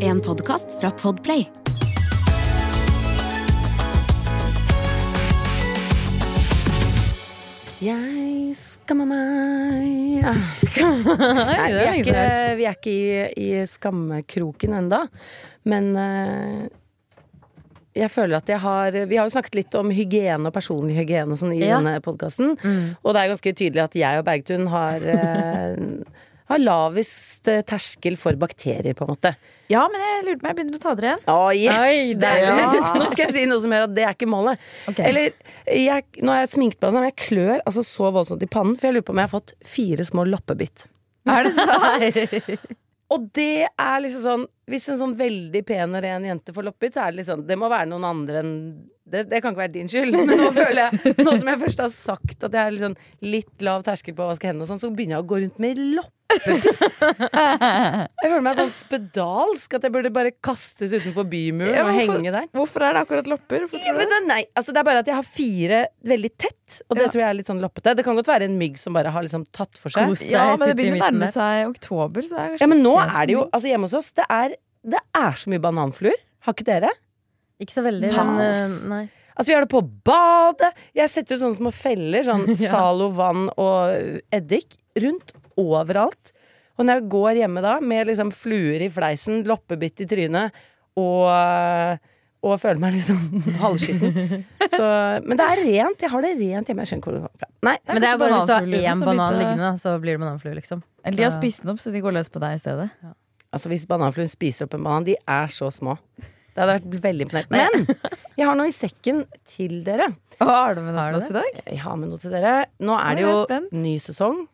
En podkast fra Podplay. Jeg skammer meg Ah, Nei, vi er ikke, vi er ikke i, i skammekroken enda Men eh, jeg føler at jeg har Vi har jo snakket litt om hygiene og personlig hygiene og sånn i Ja. denne podkasten. Og det er ganske tydelig at jeg og Bergtun har, eh, har lavest eh, terskel for bakterier, på en måte. Ja, men jeg lurte meg, jeg begynner å ta dere igjen. Å, yes! Oi, det er, ja. Nå skal jeg si noe som gjør at det er ikke målet. Okay. Eller, jeg, nå har jeg sminket meg sånn, men jeg klør altså så voldsomt i pannen, for jeg lurer på om jeg har fått fire små loppebitt. Er det sant? Og det er liksom sånn Hvis en sånn veldig pen og ren jente får loppebitt, så er det liksom Det må være noen andre enn det, det kan ikke være din skyld. Men nå føler jeg Nå som jeg først har sagt at jeg har liksom litt lav terskel på å vaske hendene og sånn, så begynner jeg å gå rundt med loppebitt. Jeg føler meg sånn spedalsk at jeg burde bare kastes utenfor bymuren Ja, og hvorfor- henge der. Hvorfor er det akkurat lopper? Ja, men det? nei, altså det er bare at jeg har fire veldig tett, og det Ja. tror jeg er litt sånn loppete. Det kan godt være en mygg som bare har liksom tatt for seg. Koste, Ja, men det begynner å nærme seg oktober, så er Ja, men nå er det jo. Altså hjemme hos oss, det er, det er så mye bananfluer. Har ikke dere? Ikke så veldig, men eh, nei. Altså Vi har det på badet. Jeg setter ut sånne små feller. Sånn Ja. Zalo, vann og eddik rundt overalt. Og når jeg går hjemme da med liksom fluer i fleisen, loppebitt i trynet og og føler meg litt sånn halvskitten. Så, men det er rent. Jeg har det rent hjemme. Jeg skjønner ikke hvor det kommer fra. Nei, Men det er bare hvis du har én banan liggende, så blir det bananflue, liksom. Eller de har spist den opp, så de går løs på deg i stedet. Altså Hvis bananfluen spiser opp en banan, de er så små. Det hadde vært veldig imponert. Men jeg har noe i sekken til dere. Hva har du med noe til plass i dag? Jeg har med noe til dere. Nå er det jo ny sesong.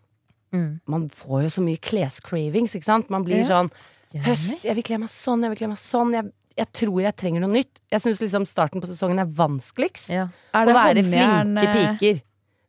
Mm. Man får jo så mye klescravings, ikke sant? Man blir Ja. sånn Høst, jeg vil kle meg sånn, jeg vil kle meg sånn. Jeg, jeg tror jeg trenger noe nytt. Jeg syns liksom starten på sesongen er vanskeligst. Ja. Er Å være flinke eh, piker.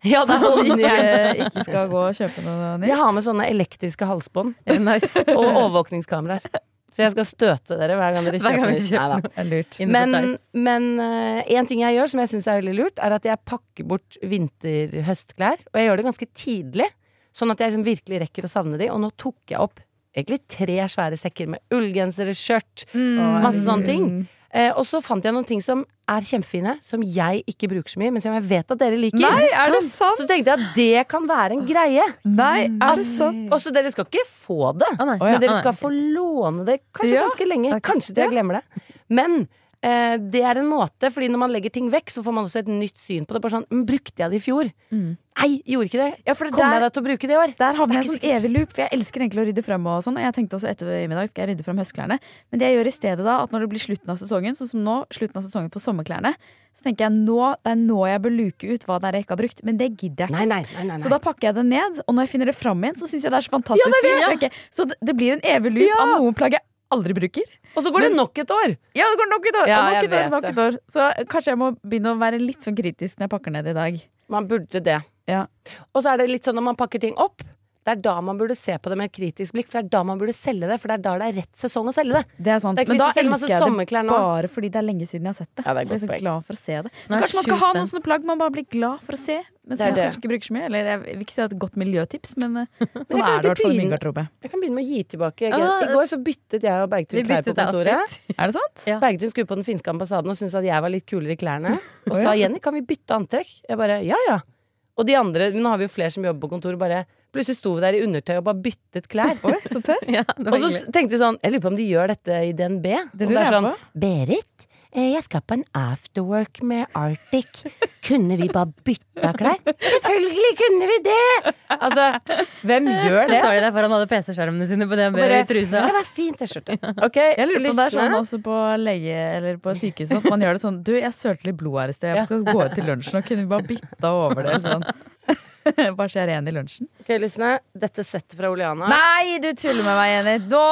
Ja, det er sånn Ikke, ikke skal gå og kjøpe noe nytt? Jeg har med sånne elektriske halsbånd Nice. og overvåkningskameraer. Så jeg skal støte dere hver gang dere kjøper, gang kjøper nytt. er. Men, men uh, en ting jeg gjør som jeg syns er veldig lurt, er at jeg pakker bort vinter-høstklær. Og jeg gjør det ganske tidlig, sånn at jeg liksom virkelig rekker å savne de. Og nå tok jeg opp egentlig tre svære sekker med ullgensere, skjørt, masse sånne ting. Eh, og så fant jeg noen ting som er kjempefine, som jeg ikke bruker så mye, men som jeg vet at dere liker. Nei, er det sant? Så tenkte jeg at det kan være en greie. Nei, er det sant? også dere skal ikke få det, ja. men dere skal få låne det kanskje Ja. ganske lenge. Kanskje til jeg glemmer det. Men eh, det er en måte, fordi når man legger ting vekk, så får man også et nytt syn på det. Bare sånn, men Brukte jeg det i fjor? Nei, gjorde ikke det. Ja, for det Kommer jeg deg til å bruke det i år? Der havner er jeg sånn evig loop, for jeg elsker egentlig å rydde frem og sånn. Og jeg tenkte også etter i middag skal jeg rydde frem høstklærne. Men det jeg gjør i stedet da, at når det blir slutten av sesongen, sånn som nå, slutten av sesongen for sommerklærne, så tenker jeg nå, det er nå jeg bør luke ut hva det er jeg ikke har brukt. Men det gidder jeg ikke. Nei, nei, nei. nei. Så da pakker jeg det ned, og når jeg finner det fram igjen, så syns jeg det er så fantastisk Ja, det er det. Så det, det blir en evig loop av noen plagg jeg aldri bruker. Og så går det nok et år! Ja, det går nok et år! Ja, nok et år, nok et år. Så kanskje jeg må begynne å være litt sånn kritisk når jeg pakker ned i dag. Man burde det. Ja. Og så er det litt sånn når man pakker ting opp. Det er da man burde se på det med et kritisk blikk, for det er da man burde selge det. For det er da det er rett sesong å selge det. Det er sant. Det er Men da elsker jeg det bare fordi det er lenge siden jeg har sett det. Ja, det er så jeg er så glad for å se det. Nå er Men kanskje man skal ha noen sånne plagg man bare blir glad for å se. Men som er jeg kanskje ikke bruker så mye. Eller jeg vil ikke si at et godt miljøtips, men eh, sånn jeg er det i hvert fall i min garderobe. Jeg kan begynne med å gi tilbake. Ah, I går så byttet jeg og Bergtun klær på kontoret. Er det sant? Ja. Bergtun skulle på den finske ambassaden og syntes at jeg var litt kulere i klærne. Og sa. Jenny, kan vi bytte antrekk? Jeg bare ja ja. Og de andre, nå har vi jo flere som jobber på kontoret, bare plutselig sto vi der i undertøy og bare byttet klær. Oi, så tørt. Ja, Og så hyggelig. tenkte vi sånn, jeg lurer på om de gjør dette i DNB. Det og det er sånn, på. Berit, eh, jeg skal på en afterwork med Arctic. Kunne vi bare bytta klær? Selvfølgelig kunne vi det! Altså, hvem gjør det? Så står de der foran alle PC-skjermene sine på DNB Bare, i trusa. Det var fint T-skjorte. Okay, Jeg lurer på om det er sånn også på lege eller på sykehus at man gjør det sånn Du, jeg sølte litt blod her i sted. Jeg skal gå ut til lunsjen, og kunne vi bare bytta over det? Sånn. Bare skjer er i lunsjen. Ok, lysne. Dette settet fra Oleana. Nei, du tuller med meg, Jenny! Nå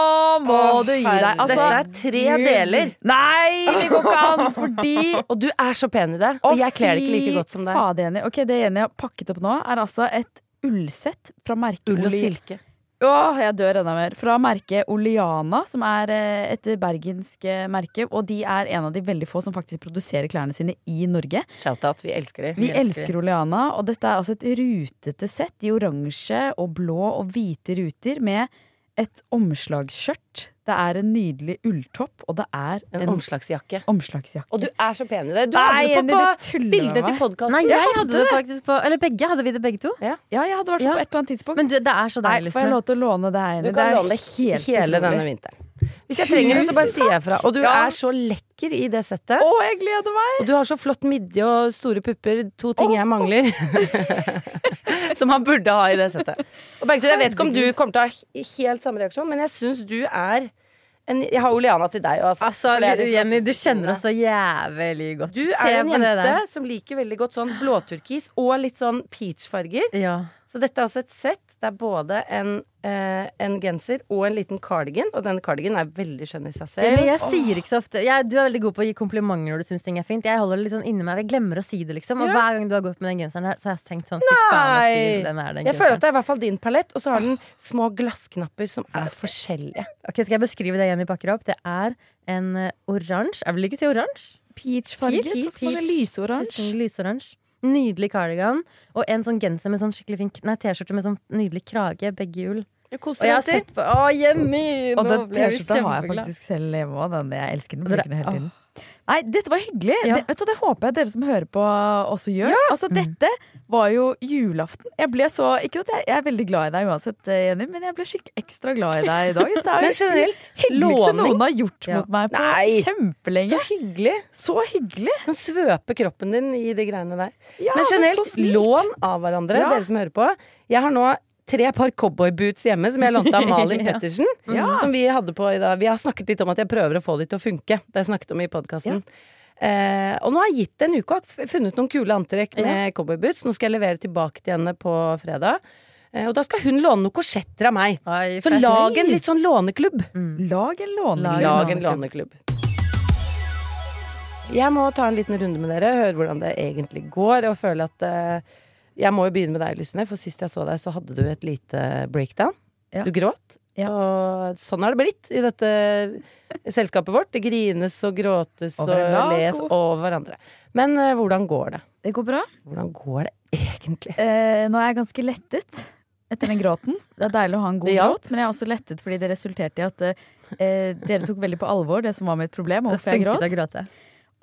må Å, du gi deg. Altså, Dette er tre deler. Nei, det går ikke an! Fordi Og du er så pen i det. Og jeg kler det ikke like godt som deg. Fader, Jenny. Ok, Det Jenny har pakket opp nå, er altså et ullsett fra merket Ull og silke. Åh, jeg dør enda mer. Fra merket Oleana, som er eh, et bergensk eh, merke. Og de er en av de veldig få som faktisk produserer klærne sine i Norge. Shout-out. Vi elsker de. Vi elsker Oleana, og dette er altså et rutete sett i oransje og blå og hvite ruter med et omslagsskjørt det er en nydelig ulltopp, og det er En en, omslagsjakke. omslagsjakke. Og du er så pen i det. Du Nei, hadde det på, på bildene til podkasten. Nei, jeg hadde det faktisk på Eller begge hadde vi det begge to. Ja, jeg hadde vært Ja. på et eller annet tidspunkt. Men du, det er så Nei, deilig. får jeg lov til å låne det her? Du Det kan er låne det helt hele utrolig. denne vinteren. Hvis jeg trenger det, så bare sier jeg fra. Og du Ja. er så lekker i det settet. Å, jeg gleder meg! Og du har så flott midje og store pupper. To ting jeg mangler. Som han burde ha i det settet. Og Bergtun, Jeg vet ikke om du kommer til å ha helt samme reaksjon, men jeg syns du er en, Jeg har Oleana til deg. Også, Altså, de Jenny, du kjenner oss så jævlig godt. Du er en jente som liker veldig godt sånn blåturkis og litt sånn peachfarger. Ja. Så dette er også et sett. Det er både en, eh, en genser og en liten cardigan. Og denne cardiganen er veldig skjønn i seg selv. jeg sier ikke så ofte jeg, Du er veldig god på å gi komplimenter når du syns ting er fint. Jeg holder det litt sånn inni meg. Jeg glemmer å si det, liksom. Og Ja. hver gang du har gått med den genseren her, så har jeg tenkt sånn Fy faen, Nei! fin den er, den Jeg føler at det er i hvert fall din palett, og så har den små glassknapper som er forskjellige. Ok, Skal jeg beskrive det Jenny pakker opp? Det er en eh, oransje Jeg vil ikke si oransje. Peach-farge, Peach, så skal det peach. lyseoransje. Nydelig cardigan. Og en sånn genser med sånn skikkelig fin Nei, T-skjorte med sånn nydelig krage. Begge hjul. Og jeg har sett på Å, Jenny! Og den T-skjorta har jeg faktisk selv hjemme òg. Den jeg elsker den. Bruker den hele tiden. Nei, dette var hyggelig. Ja. Det, vet du, det håper jeg dere som hører på, også gjør. Altså, Mm. dette var jo julaften. Jeg ble så Ikke at jeg, jeg er veldig glad i deg uansett, eh, Jenny, men jeg ble skikkelig ekstra glad i deg i dag. Det er jo generelt, hyggeligste noen har gjort Ja. mot meg på Nei. kjempelenge. Så hyggelig. Så hyggelig. Du kan svøpe kroppen din i de greiene der. Ja, Men generelt, lån av hverandre, Ja. dere som hører på. Jeg har nå tre par cowboyboots hjemme som jeg lånte av Malin Ja. Pettersen. Ja. Som vi hadde på i dag. Vi har snakket litt om at jeg prøver å få de til å funke. Det har jeg snakket om i podkasten. Eh, og nå har jeg gitt det en uke og har funnet noen kule antrekk med cowboyboots. Nå skal jeg levere tilbake til henne på fredag. Eh, og da skal hun låne noen korsetter av meg. Oi, Så lag en litt sånn låneklubb. Lag en låneklubb. Lag en låneklubb. låneklubb. Jeg må ta en liten runde med dere, høre hvordan det egentlig går, og føle at eh, Jeg må jo begynne med deg, Lysne, for sist jeg så deg, så hadde du et lite breakdown. Ja. Du gråt. Ja. Og sånn har det blitt i dette selskapet vårt. Det grines og gråtes og Over les over hverandre. Men uh, hvordan går det? Det går bra. Hvordan går det egentlig? Eh, nå er jeg ganske lettet etter den gråten. Det er deilig å ha en god Det gråt, men jeg er også lettet fordi det resulterte i at eh, dere tok veldig på alvor det som var mitt problem, og jeg hvorfor jeg funket gråt.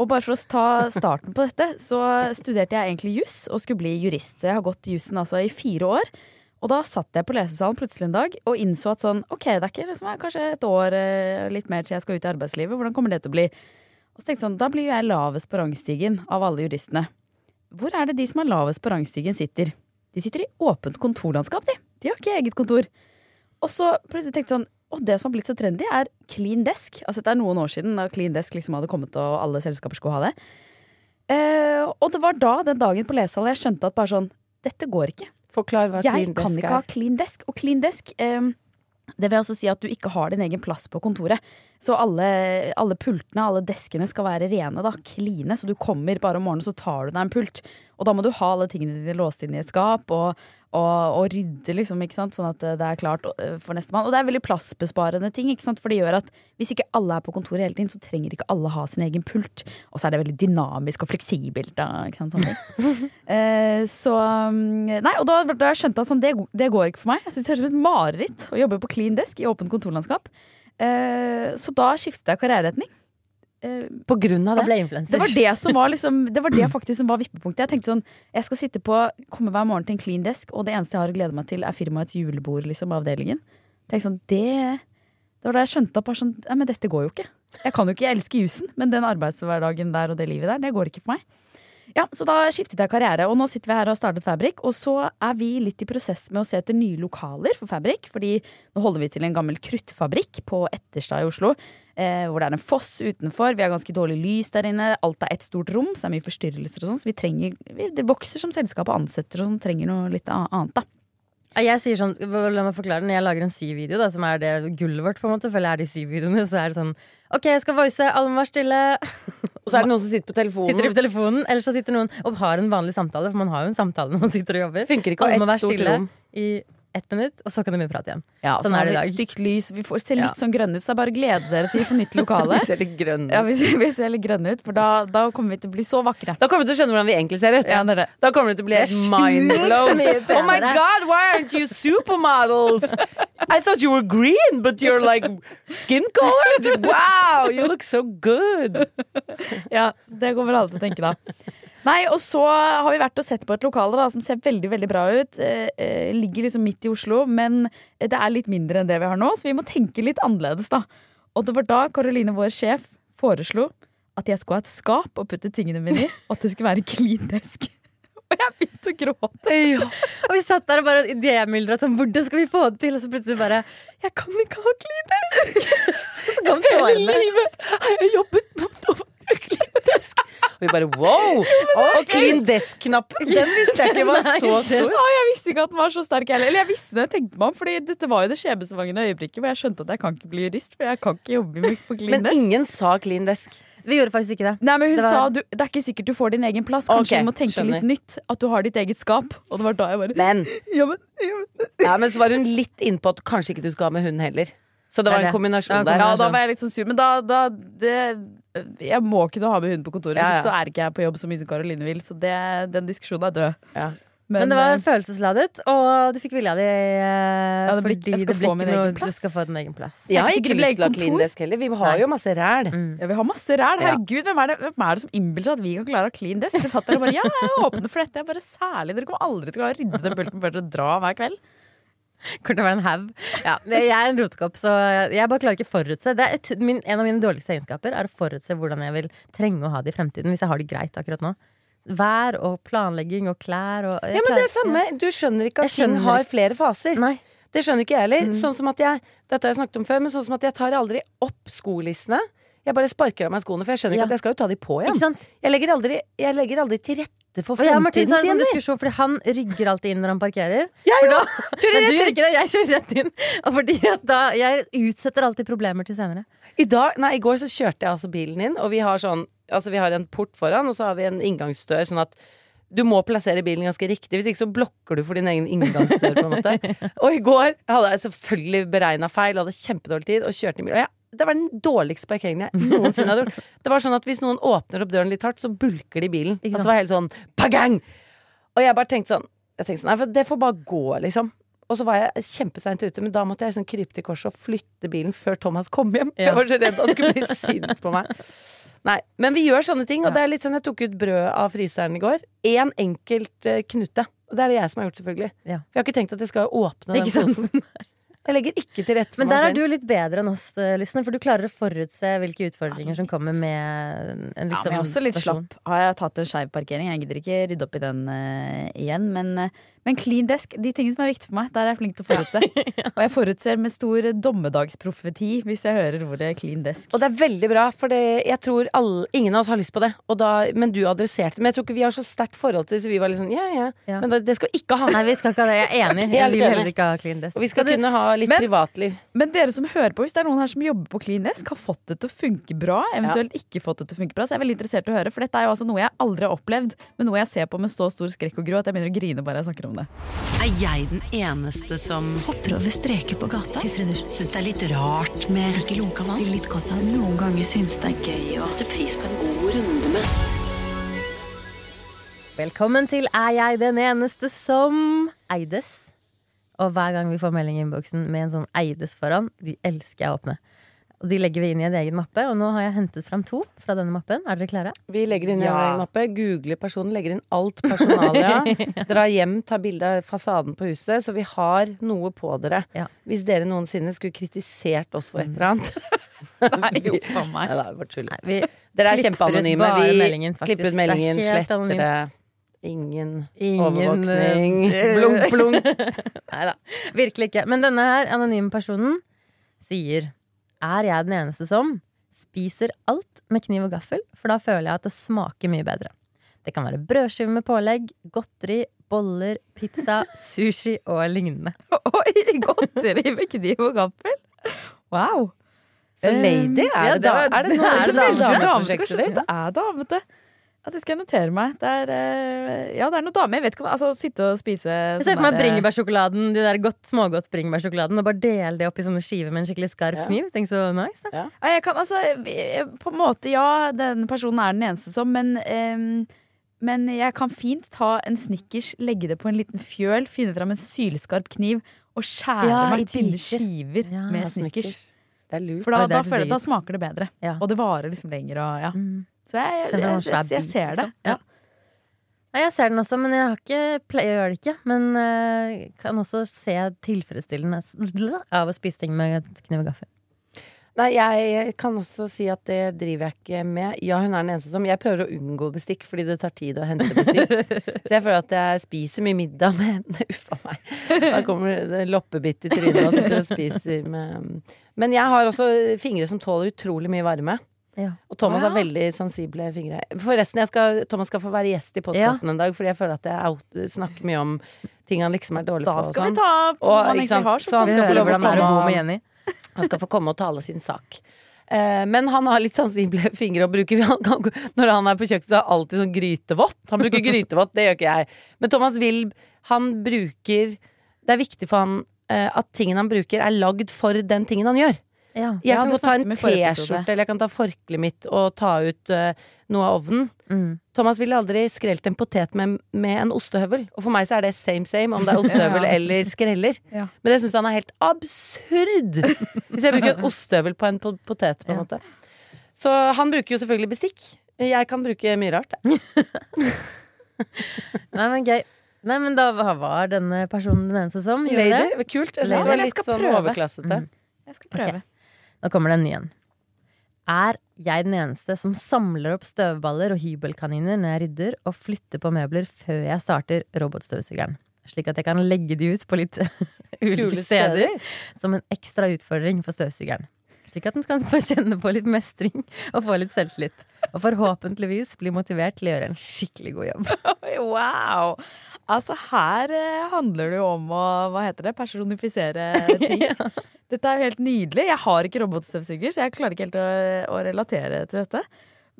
Og bare for å ta starten på dette, så studerte jeg egentlig juss og skulle bli jurist. Så jeg har gått jussen altså i fire år. Og da satt jeg på lesesalen plutselig en dag og innså at sånn, ok, det er ikke liksom, kanskje et år eh, litt mer til jeg skal ut i arbeidslivet. Hvordan kommer det til å bli? Og så tenkte jeg sånn, da blir jo jeg lavest på rangstigen av alle juristene. Hvor er det de som er lavest på rangstigen sitter? De sitter i åpent kontorlandskap, de. De har ikke eget kontor. Og så plutselig tenkte jeg sånn, og det som har blitt så trendy, er clean desk. Altså Det er noen år siden da clean desk liksom hadde kommet og alle selskaper skulle ha det. Eh, og det var da, den dagen på lesesalen, jeg skjønte at bare sånn Dette går ikke. Forklar hva Jeg clean kan ikke ha er. clean desk. Og clean desk eh, det vil altså si at du ikke har din egen plass på kontoret. Så alle, alle pultene, alle deskene skal være rene, da. Kline. Så du kommer bare om morgenen, så tar du deg en pult. Og da må du ha alle tingene dine låst inn i et skap, og, og, og rydde, liksom, ikke sant. Sånn at det er klart eh, for nestemann. Og det er veldig plassbesparende ting, ikke sant. For det gjør at hvis ikke alle er på kontoret hele tiden, så trenger ikke alle ha sin egen pult. Og så er det veldig dynamisk og fleksibelt, da. Sånne. Eh, så mm, Nei, og da, da jeg skjønte at sånn, det, det går ikke for meg. Jeg synes Det høres ut som et mareritt å jobbe på clean desk i åpent kontorlandskap. Eh, så da skiftet jeg karriereretning. Eh, På grunn av det. ble influenser. det var det som var liksom Det var det faktisk som var vippepunktet. Jeg tenkte sånn Jeg skal sitte på Komme hver morgen til en clean desk, og det eneste jeg har å glede meg til, er firmaets julebord, liksom, avdelingen. Tenkte sånn Det Det var da jeg skjønte at sånn men dette går jo ikke. Jeg kan jo ikke jeg elsker jusen, men den arbeidshverdagen der og det livet der, det går ikke for meg. Ja, Så da skiftet jeg karriere, og nå sitter vi her og har startet Fabrik. Og så er vi litt i prosess med å se etter nye lokaler for Fabrik. Fordi nå holder vi til en gammel kruttfabrikk på Etterstad i Oslo. Eh, hvor det er en foss utenfor. Vi har ganske dårlig lys der inne. Alt er ett stort rom, så det er mye forstyrrelser og sånn. Så vi trenger vi, Det vokser som selskap og ansetter og sånn. Trenger noe litt annet, da. Jeg sier sånn, La meg forklare det. Når jeg lager en syvideo, som er det gullet vårt, på en måte, føler jeg er de syvideoene, så er det sånn OK, jeg skal voice, alle må være stille. Og så er det noen som sitter på telefonen. Sitter på telefonen, eller så sitter noen og har en vanlig samtale, for man har jo en samtale når man sitter og jobber. Funker ikke å ett stort stille rom. I ett minutt, og så kan det begynne å prate igjen. Ja, Sånn er det i vi dag. stygt lys. Vi får se litt Ja. sånn grønne ut, så det er bare å glede dere til å få nytt lokale. Vi ser litt grønne Ja, vi ser, vi ser litt grønne ut, for da, da kommer vi til å bli så vakre. Da kommer du til å skjønne hvordan vi egentlig ser ut. Ja, det er det. Da kommer du til å bli helt mindblown. Oh my god, why aren't you supermodels? I thought you were green, but you're like skin colored. Wow, you look so good. Ja, det kommer alle til å tenke da. Nei, og så har vi vært og sett på et lokale da, som ser veldig veldig bra ut. Eh, eh, ligger liksom midt i Oslo, men det er litt mindre enn det vi har nå, så vi må tenke litt annerledes, da. Og det var da Karoline, vår sjef, foreslo at jeg skulle ha et skap å putte tingene mine i, og at det skulle være clean desk. Og jeg begynte å gråte. Og vi satt der og bare idémyldra sånn, hvordan skal vi få det til? Og så plutselig bare Jeg kan ikke ha clean Hele tårene. har jeg jobbet. Og vi bare wow! Og clean desk-knappen, den visste jeg ikke var så stor. Å, jeg visste ikke at den var så sterk heller. Eller jeg visste det, jeg tenkte meg om, fordi dette var jo det skjebnesvangre øyeblikket hvor jeg skjønte at jeg kan ikke bli jurist, for jeg kan ikke jobbe mye på clean Men desk. ingen sa clean desk. Vi gjorde faktisk ikke det. Nei, men hun Det var- sa du, det er ikke sikkert du får din egen plass. Kanskje okay, du må tenke skjønner. litt nytt. At du har ditt eget skap. Og det var da jeg bare Men, ja, men, ja, men. ja, men så var hun litt innpå at kanskje ikke du skal ha med hund heller. Så det Det var en det. kombinasjon der. ja, da var jeg litt sånn sur. Men da, da det, Jeg må kunne ha med hund på kontoret, Ja, ja. så er ikke jeg på jobb så mye som Karoline vil. Så det, den diskusjonen er død. Ja. Men, det var eh, følelsesladet, og du fikk vilja di. Ja, det blir- fordi jeg skal det min ikke noe. Du skal få din egen plass. Jeg har er ikke lyst til å ha ble clean desk heller. Vi har Nei. jo masse ræl. ja, vi har masse ræl. Herregud, hvem er, det, hvem er det som innbiller seg at vi kan klare å ha clean desk? Så satt dere bare ja, jeg er åpne for dette. Jeg bare Særlig, dere kommer aldri til å klare å rydde den pulten før dere drar hver kveld. Kommer til å være en haug. Ja, jeg er en rotekopp, så jeg bare klarer ikke å forutse. Det et, min, en av mine dårligste egenskaper er å forutse hvordan jeg vil trenge å ha det i fremtiden, hvis jeg har det greit akkurat nå. Vær og planlegging og klær og Ja, men det er samme. Du skjønner ikke at skjønner ting har flere faser. Nei. Det skjønner ikke jeg heller. Mm. Sånn som at jeg Dette har jeg snakket om før, men sånn som at jeg tar aldri opp skolissene. Jeg bare sparker av meg skoene, for jeg skjønner Ja. ikke at jeg skal jo ta de på igjen. Jeg legger aldri, jeg legger aldri til rette for fremtiden sin sånn diskusjon, fordi han rygger alltid inn når han parkerer. Jeg da, Kjører men du rett inn. ikke det, jeg kjører rett inn. Fordi da, jeg utsetter alltid problemer til senere. I, dag, nei, I går så kjørte jeg altså bilen inn, og vi har sånn Altså vi har en port foran, og så har vi en inngangsdør, sånn at du må plassere bilen ganske riktig, hvis ikke så blokker du for din egen inngangsdør. på en måte Og i går hadde jeg selvfølgelig beregna feil, hadde kjempedårlig tid, og kjørte inn bil. Og jeg, det var den dårligste parkeringen jeg noensinne hadde gjort. Det var sånn at Hvis noen åpner opp døren litt hardt, så bulker de bilen. Og Altså var det helt sånn pagang! Og jeg bare tenkte sånn jeg tenkte sånn, Nei, for det får bare gå, liksom. Og så var jeg kjempeseint ute, men da måtte jeg sånn krype til korset og flytte bilen før Thomas kom hjem. Ja. Jeg var så redd han skulle bli sint på meg. Nei, Men vi gjør sånne ting, og det er litt sånn jeg tok ut brød av fryseren i går. Én enkelt eh, knute. Og det er det jeg som har gjort, selvfølgelig. Ja. For jeg har ikke tenkt at jeg skal åpne den posen. Jeg legger ikke til rette for Men der er du litt bedre enn oss, eh, Lysne, for du klarer å forutse hvilke utfordringer som kommer med en liksom Ja, liksom, men jeg er også litt slapp. Har jeg tatt en skeiv parkering? Jeg gidder ikke rydde opp i den uh, igjen. Men, eh, men clean desk, de tingene som er viktige for meg, der er jeg flink til å forutse. Og jeg forutser med stor dommedagsprofeti hvis jeg hører ordet clean desk. Og det er veldig bra, for det, jeg tror alle, ingen av oss har lyst på det. Og da, men du adresserte det. Men jeg tror ikke vi har så sterkt forhold til det, så vi var liksom ja, ja. Ja. Men det, det skal vi ikke ha. Nei, vi skal ikke ha det. Jeg er enig. Jeg vil heller ikke ha clean desk. Og vi skal kunne ha litt Men- privatliv. Men dere som hører på, hvis det er noen her som jobber på clean desk, har fått det til å funke bra, eventuelt ikke fått det til å funke bra, så jeg er veldig interessert i å høre. For dette er jo altså noe jeg aldri har opplevd, men noe jeg ser på med så stor skrekk og gro at jeg begynner å grine bare jeg snakker om det. Er jeg den eneste som hopper over streker på gata? Syns det er litt rart med ikke lunka vann? Litt godt av Noen ganger syns det er gøy å sette pris på en god runde med Velkommen til Er jeg den eneste som eides? Og hver gang vi får melding i innboksen med en sånn eides foran, de elsker jeg å åpne. Og de legger vi inn i en egen mappe, og nå har jeg hentet fram to fra denne mappen. Er dere klare? Vi legger inn i Ja. en egen mappe, googler personen, legger inn alt personalia. drar hjem, tar bilde av fasaden på huset, så vi har noe på dere. Ja. Hvis dere noensinne skulle kritisert oss for et eller annet. Nei, jo, for meg. Nei. Nei, vi Dere er kjempeanonyme. Vi meldingen, klipper ut meldingen, sletter det. Ingen, Ingen, overvåkning. eh, blunk, blunk. Nei da, virkelig ikke. Men denne her anonyme personen sier Er jeg den eneste som spiser alt med kniv og gaffel? For da føler jeg at det smaker mye bedre. Det kan være brødskive med pålegg, godteri, boller, pizza, sushi og lignende. Oi, godteri med kniv og gaffel! Wow. Så lady, er Ja, det, da, det er det er det veldig damete, dameprosjektet kanskje? ditt? Det er damete. Ja, det skal jeg notere meg. Det er, eh, ja, det er noen dame. Jeg vet ikke om Altså, sitte og spise Jeg ser for meg bringebærsjokoladen, de der godt, smågodt bringebærsjokoladen, og bare dele det opp i sånne skiver med en skikkelig skarp Ja. kniv. Tenk så nice. Ja. Ja, jeg kan altså eh, På en måte, ja, den personen er den eneste som, men um, men jeg kan fint ta en Snickers, legge det på en liten fjøl, finne fram en sylskarp kniv og skjære Ja, meg tynne skiver Ja, med Snickers. Det er lurt. For da, Oi, det er da, føler da smaker det bedre. Ja. Og det varer liksom lenger. Og, ja. Mm. Så jeg, jeg, jeg, jeg ser det. Ja. Ja. Jeg ser den også, men jeg har ikke jeg gjør det ikke. Men uh, kan også se tilfredsstillende av å spise ting med kniv og gaffel. Nei, jeg kan også si at det driver jeg ikke med. Ja, hun er den eneste som Jeg prøver å unngå bestikk fordi det tar tid å hente bestikk. Så jeg føler at jeg spiser mye middag med henne. Uff a meg. Da kommer det loppebitt i trynet og sitter og spiser med Men jeg har også fingre som tåler utrolig mye varme. Ja. Og Thomas har veldig sensible fingre. Forresten, skal, Thomas skal få være gjest i podkasten en dag, fordi jeg føler at jeg out, snakker mye om ting han liksom er dårlig Da på. Da skal vi sånn. ta på Og, man egentlig har. så Så han skal komme bo og- med Jenny. Han skal få komme og tale sin sak. Eh, men han har litt sensible fingre og bruker Når han er på kjøkkenet, så er det alltid sånn grytevått. Han bruker grytevått, det gjør ikke jeg. Men Thomas vil Han bruker Det er viktig for han eh, at tingen han bruker, er lagd for den tingen han gjør. Ja. Jeg Ja, kan ta en. T-skjorte, eller jeg kan ta forkleet mitt og ta ut uh, noe av ovnen. Mm. Thomas ville aldri skrelt en potet med, med en ostehøvel. Og for meg så er det same same om det er ostehøvel Ja. eller skreller. Ja. Men det syns han er helt absurd! Hvis jeg bruker en ostehøvel på en potet, på en måte. Så han bruker jo selvfølgelig bestikk. Jeg kan bruke mye rart. jeg. Nei, men gøy. Nei, men da var denne personen den eneste som gjorde Lady, det. kult. Jeg syns det var litt sånn overklassete. Mm. Jeg skal prøve. Nå kommer det en ny en. Er jeg den eneste som samler opp støvballer og hybelkaniner når jeg rydder, og flytter på møbler før jeg starter robotstøvsugeren? Slik at jeg kan legge de ut på litt ulike steder, som en ekstra utfordring for støvsugeren. Slik at den skal få kjenne på litt mestring og få litt selvtillit. Og forhåpentligvis bli motivert til å gjøre en skikkelig god jobb. Wow! Altså, her eh, handler det jo om å hva heter det, personifisere ting. Dette er jo helt nydelig. Jeg har ikke robotstøvsuger, så jeg klarer ikke helt å, å relatere til dette.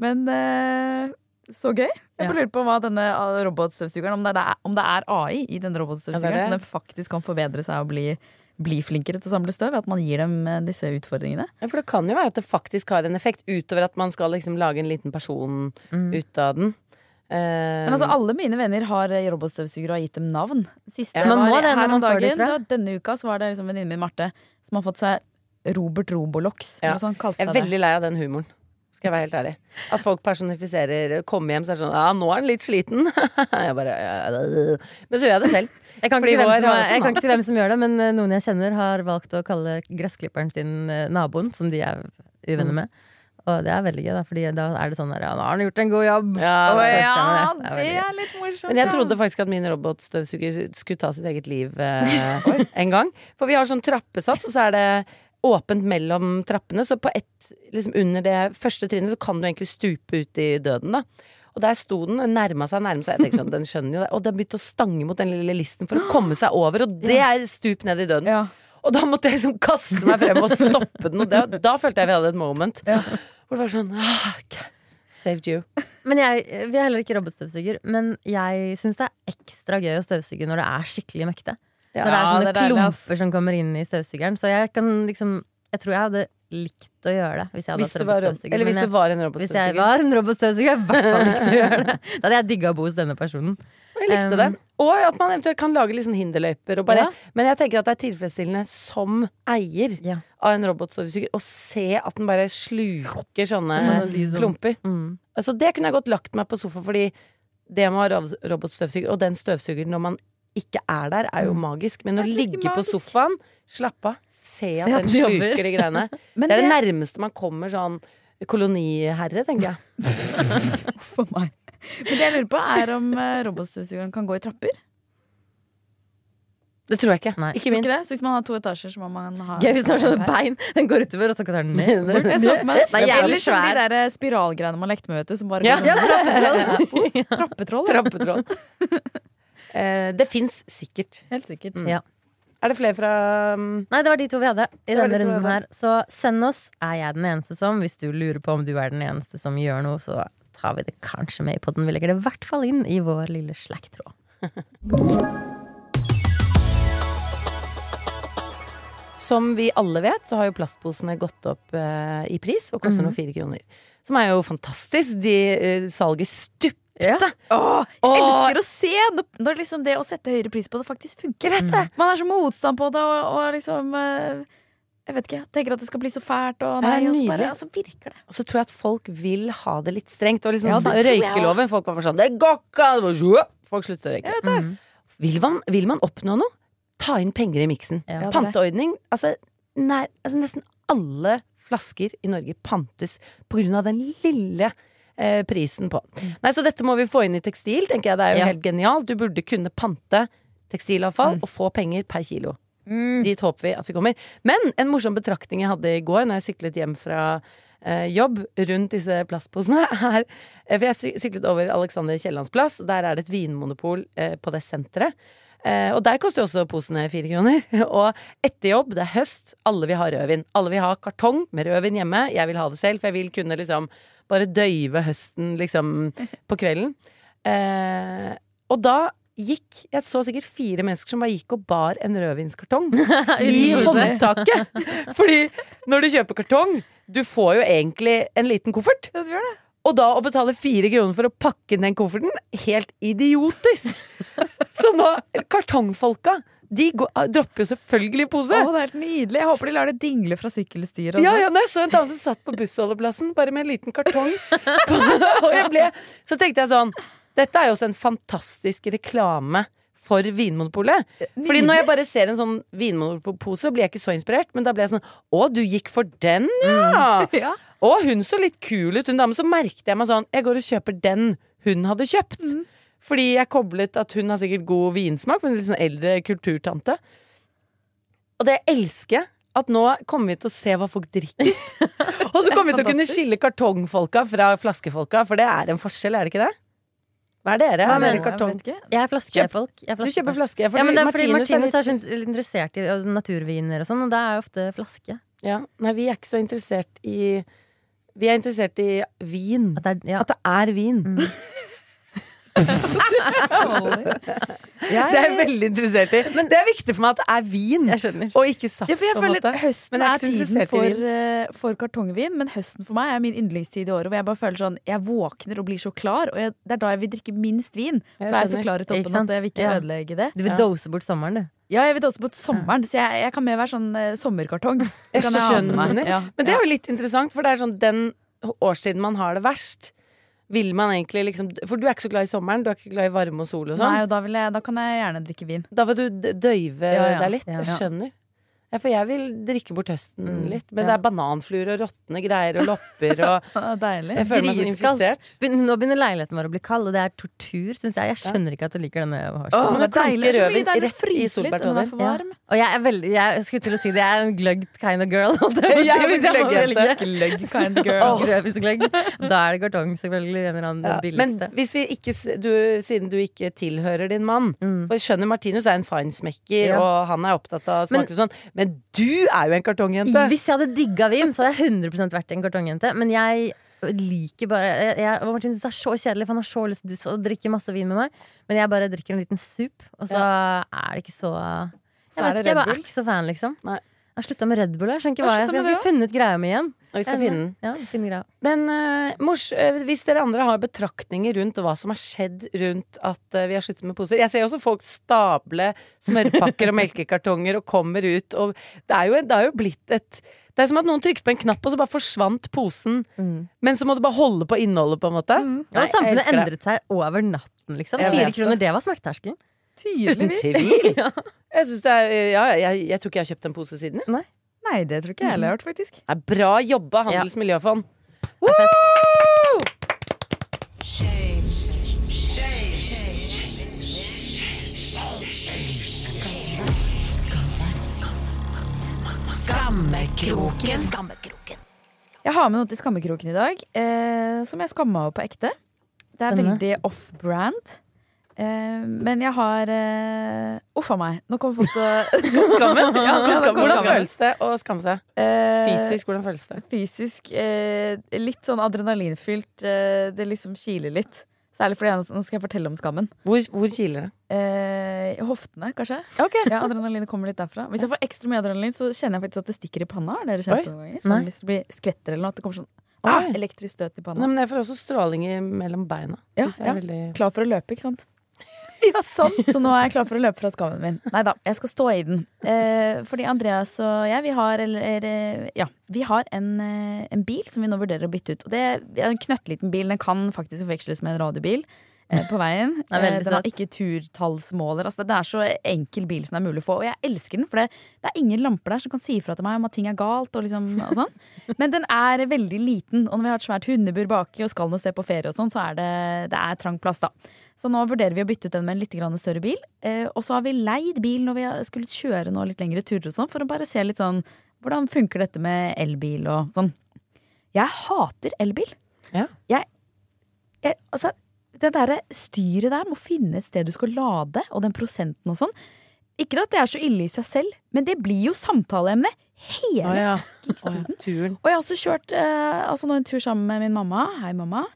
Men eh, så gøy. Jeg Ja. bare lurer på hva denne ah, robotstøvsugeren Om det er, om det er AI i denne robotstøvsugeren, Ja, så den faktisk kan forbedre seg og bli, bli flinkere til å samle støv. At man gir dem eh, disse utfordringene. Ja, for det kan jo være at det faktisk har en effekt, utover at man skal liksom lage en liten person Mm. ut av den. Eh, Men altså, alle mine venner har eh, robotstøvsugere og har gitt dem navn. Siste Ja, må var det her om dagen. da, denne uka så var det liksom venninnen min Marte som har fått seg Robert Robolox. Ja. Sånn, Jeg er veldig lei av den humoren. Skal jeg være helt ærlig. At folk personifiserer Kommer hjem så er det sånn Ja, nå er han litt sliten. jeg bare ja, Men så gjør jeg det selv. Jeg kan, ikke si hvem som, har jeg kan ikke si hvem som gjør det, men eh, noen jeg kjenner, har valgt å kalle gressklipperen sin naboen, som de er uvenner med. Og det er veldig gøy, da, Fordi da er det sånn der Ja, nå har han gjort en god jobb. Ja, det er- ja, det. Det er det er litt morsomt. Men jeg trodde faktisk at min robotstøvsuger skulle ta sitt eget liv eh, en gang. For vi har sånn trappesats, og så er det åpent mellom trappene. Så på ett, liksom under det første trinnet, så kan du egentlig stupe ut i døden, da. Og der sto den, nærma seg, nærma seg. Jeg sånn, den skjønner jo det. Og den begynte å stange mot den lille listen for å komme seg over, og det er stup ned i døden. ja. Og da måtte jeg liksom kaste meg frem og stoppe den, og det, da følte jeg vi hadde et moment. Hvor det var sånn ah, Saved you. Men jeg, Vi er heller ikke robotstøvsuger, men jeg syns det er ekstra gøy å støvsuge når det er skikkelig møkkete. Ja, når det er sånne det er klumper som kommer inn i støvsugeren. Så jeg kan liksom Jeg tror jeg hadde likt å gjøre det hvis jeg hadde Hvis hatt robotstøvsuger. eller hvis jeg, du var en hvis jeg robotstøvsuger. var en robotstøvsuger, jeg i hvert fall likt å gjøre det. Da hadde jeg digga å bo hos denne personen. Jeg likte det. Og at man eventuelt kan lage sånn hinderløyper. Og bare, Ja. Men jeg tenker at det er tilfredsstillende som eier Ja. av en robotstøvsuger å se at den bare sluker sånne mm. klumper. Mm. Altså, det kunne jeg godt lagt meg på sofa, fordi det med å ha robotstøvsuger, og den støvsugeren når man ikke er der, er jo magisk. Men å ligge på sofaen, slappe av, se at den sluker de greiene. Det er det det nærmeste man kommer sånn koloniherre, tenker jeg. for meg. Men det jeg lurer på, er om eh, robotstøvsugeren kan gå i trapper. Det tror jeg ikke. Nei. Ikke min. ikke det? Så hvis man har to etasjer, så må man ha Gøy hvis den har sånne bein. Den går utover, og så tar den ned. Jeg så for meg det. Den er jævlig Eller som de der eh, spiralgreiene man lekte med, vet du. Som bare Ja. Ja, trappetroll. ja. Trappetroll. Eh, det fins sikkert. Helt sikkert. Mm. Ja. Er det flere fra um, Nei, det var de to vi hadde i denne de runden her. Så send oss 'Er jeg den eneste som?' hvis du lurer på om du er den eneste som gjør noe, så tar vi det kanskje med i podden. Vi legger det i hvert fall inn i vår lille Slack-tråd. Som vi alle vet, så har jo plastposene gått opp eh, i pris og koster nå fire kroner. Som er jo fantastisk. De, eh, salget stupte. Åh, jeg Åh. elsker å se når, når liksom det å sette høyere pris på det faktisk funker. Man er så motstand på det, og, og liksom eh, Jeg vet ikke. Tenker at det skal bli så fælt, og nei, og så bare, altså, virker det. Og så tror jeg at folk vil ha det litt strengt. Og liksom Ja, røykeloven. Folk var sånn Det går ikke! Folk slutter å røyke. Mm. Vil man, vil man oppnå noe? Ta inn penger i miksen. Ja. Panteordning. Altså, nær, altså nesten alle flasker i Norge pantes på grunn av den lille eh, prisen på. Nei, Så dette må vi få inn i tekstil, tenker jeg. Det er jo Ja. helt genialt. Du burde kunne pante tekstilavfall og få penger per kilo. Dit håper vi at vi kommer. Men en morsom betraktning jeg hadde i går når jeg syklet hjem fra eh, jobb rundt disse plastposene, er eh, For jeg syklet over Alexander Kiellands plass. Der er det et vinmonopol eh, på det senteret. Eh, og der koster også posene fire kroner. og etter jobb, det er høst, alle vil ha rødvin. Alle vil ha kartong med rødvin hjemme. Jeg vil ha det selv, for jeg vil kunne liksom bare døyve høsten liksom på kvelden. Eh, og da gikk Jeg så sikkert fire mennesker som bare gikk og bar en rødvinskartong i håndtaket. Fordi når du kjøper kartong, du får jo egentlig en liten koffert. Og da å betale fire kroner for å pakke inn den kofferten, helt idiotisk! Så nå, kartongfolka, de går, dropper jo selvfølgelig pose. Å, det er helt nydelig. Jeg håper de lar det dingle fra sykkelstyret. Ja, ja, jeg så en dame som satt på bussholdeplassen bare med en liten kartong. og jeg ble, så tenkte jeg sånn Dette er jo også en fantastisk reklame for Vinmonopolet. Fordi når jeg bare ser en sånn vinmonopolpose, så blir jeg ikke så inspirert. Men da ble jeg sånn Å, du gikk for den, ja! Ja. Å, hun så litt kul ut, hun damen. Så merket jeg meg sånn Jeg går og kjøper den hun hadde kjøpt. Fordi jeg koblet at hun har sikkert god vinsmak, men en litt sånn eldre kulturtante. Og det jeg elsker. At nå kommer vi til å se hva folk drikker. og så kommer vi til å kunne skille kartongfolka fra flaskefolka, for det er en forskjell, er det ikke det? Hva er dere? Hva Er dere kartong? Jeg. Jeg er flaskefolk. Jeg er Du kjøper flaske. Fordi Ja, men det er fordi Martinus, Martinus er litt, så interessert i naturviner og sånn, og da er ofte flaske. ja, Nei, vi er ikke så interessert i Vi er interessert i vin. At det er, ja. At det er vin. Jeg, Det er jeg veldig interessert i. Men det er viktig for meg at det er vin, og ikke saft. Ja, for jeg føler måte. Høsten er er, tiden for, eh, for kartongvin, men høsten for meg er min yndlingstid i året. Hvor jeg bare føler sånn Jeg våkner og blir så klar, og jeg, det er da jeg vil drikke minst vin. For Jeg er så klar i toppen at jeg vil ikke Ja. ødelegge det. Du vil Ja. dose bort sommeren, du. Ja, jeg vil også på sommeren, så jeg, jeg kan mer være sånn eh, sommerkartong. Jeg skjønner. Ja. Men det er jo litt interessant, for det er sånn den årstiden man har det verst. Vil man egentlig liksom For du er ikke så glad i sommeren, du er ikke glad i varme og sol og sånn. Nei, og da, jeg, da kan jeg gjerne drikke vin. Da vil du døyve Ja, ja. deg litt. Ja. Jeg skjønner. Ja, for jeg vil drikke bort høsten Mm, litt. Men ja. det er bananfluer og råtne greier og lopper og Deilig. Jeg føler meg sånn infisert. Nå begynner leiligheten vår å bli kald, og det er tortur, syns jeg. Jeg skjønner ikke at du liker denne Åh, hårstolen. det er deilig. Rødvin rett i er solbærtråder. Ja. Og jeg er veldig Jeg skulle til å si det, jeg er en gløgg kind of girl. jeg å er må gløggjente. Gløgg kind girl. Åh, Rødvinsgløgg. Da er det kartong, selvfølgelig. En eller annen Ja. Men hvis vi ikke, du, siden du ikke tilhører din mann Mm. For jeg skjønner Martinus er en finesmekker, Ja. og han er opptatt av smaker og sånn, men du er jo en kartongjente! Hvis jeg hadde digga vin, så hadde jeg 100 vært en kartongjente. Men jeg liker bare jeg, jeg, Martin synes det er så kjedelig, for han har så lyst til å drikke masse vin med meg. Men jeg bare drikker en liten sup, og så er det ikke så Så Jeg så vet ikke, jeg bare er ikke så fan, liksom. Nei. Jeg har slutta med Red Bull. Jeg skjønner ikke Jeg hva har jeg sluttet skal med Jeg har funnet greia mi igjen. Og vi skal finne den. Ja. Men uh, mors, eh, hvis dere andre har betraktninger rundt hva som har skjedd rundt at uh, vi har sluttet med poser Jeg ser også folk stable smørpakker og melkekartonger og kommer ut, og det er jo, det er jo blitt et det er som at noen trykte på en knapp, og så bare forsvant posen. Mm. Men så må du bare holde på innholdet, på en måte. Ja, Nei, og samfunnet endret seg over natten, liksom. Jeg Fire kroner, det var smerteterskelen. Uten tvil. Jeg synes det er Ja, jeg, jeg tror ikke jeg har kjøpt en pose siden. Nei, Nei, det tror ikke jeg heller faktisk. Det er bra jobba, Handels miljøfond. Skammekroken. Jeg har med noe til skammekroken i dag, eh, som jeg skamma over på ekte. Det er Spennende. veldig off-brand. Eh, men jeg har uh, Uff a meg. Nå folk til å Skammen? Ja, nå Hvordan føles det å skamme seg? Eh, Fysisk, hvordan føles det? Fysisk eh, litt sånn adrenalinfylt. Eh, det liksom kiler litt. Særlig fordi jeg, nå skal jeg fortelle om skammen. Hvor, hvor kiler det? Eh, hoftene, kanskje. Ja, Adrenalinet kommer litt derfra. Hvis jeg får ekstra mye adrenalin, så kjenner jeg faktisk at det stikker i panna. Har dere kjent det? Sånn, hvis det blir skvetter eller noe. At det kommer sånn ah, elektrisk støt i Nei, panna. men jeg får også strålinger mellom beina. Ja, ja. veldig... Klar for å løpe, ikke sant? Ja, sant! Så nå er jeg klar for å løpe fra skammen min. Nei da, jeg skal stå i den. Eh, fordi Andreas og jeg, vi har, eller, eh, ja, vi har en, eh, en bil som vi nå vurderer å bytte ut. Og det er en knøttliten bil. Den kan faktisk forveksles med en radiobil. Eh, På veien. Den er veldig Eh, har ikke turtallsmåler. Altså, det er så enkel bil som det er mulig å få. Og jeg elsker den, for det, det er ingen lamper der som kan si ifra til meg om at ting er galt. Og liksom, og sånn. Men den er veldig liten, og når vi har et svært hundebur baki og skal noe sted på ferie, og sånn, så er det, det er trang plass. da så nå vurderer vi å bytte ut den med en litt større bil. Eh, og så har vi leid bil når vi har skulle kjøre nå litt lengre turer og sånn, for å bare se litt sånn hvordan funker dette med elbil og sånn. Jeg hater elbil. Ja. Jeg, jeg Altså, det derre styret der med å finne et sted du skal lade, og den prosenten og sånn. Ikke at det er så ille i seg selv, men det blir jo samtaleemne hele oh, ja. Turen. Og jeg har også kjørt eh, altså en tur sammen med min mamma. Hei, mamma.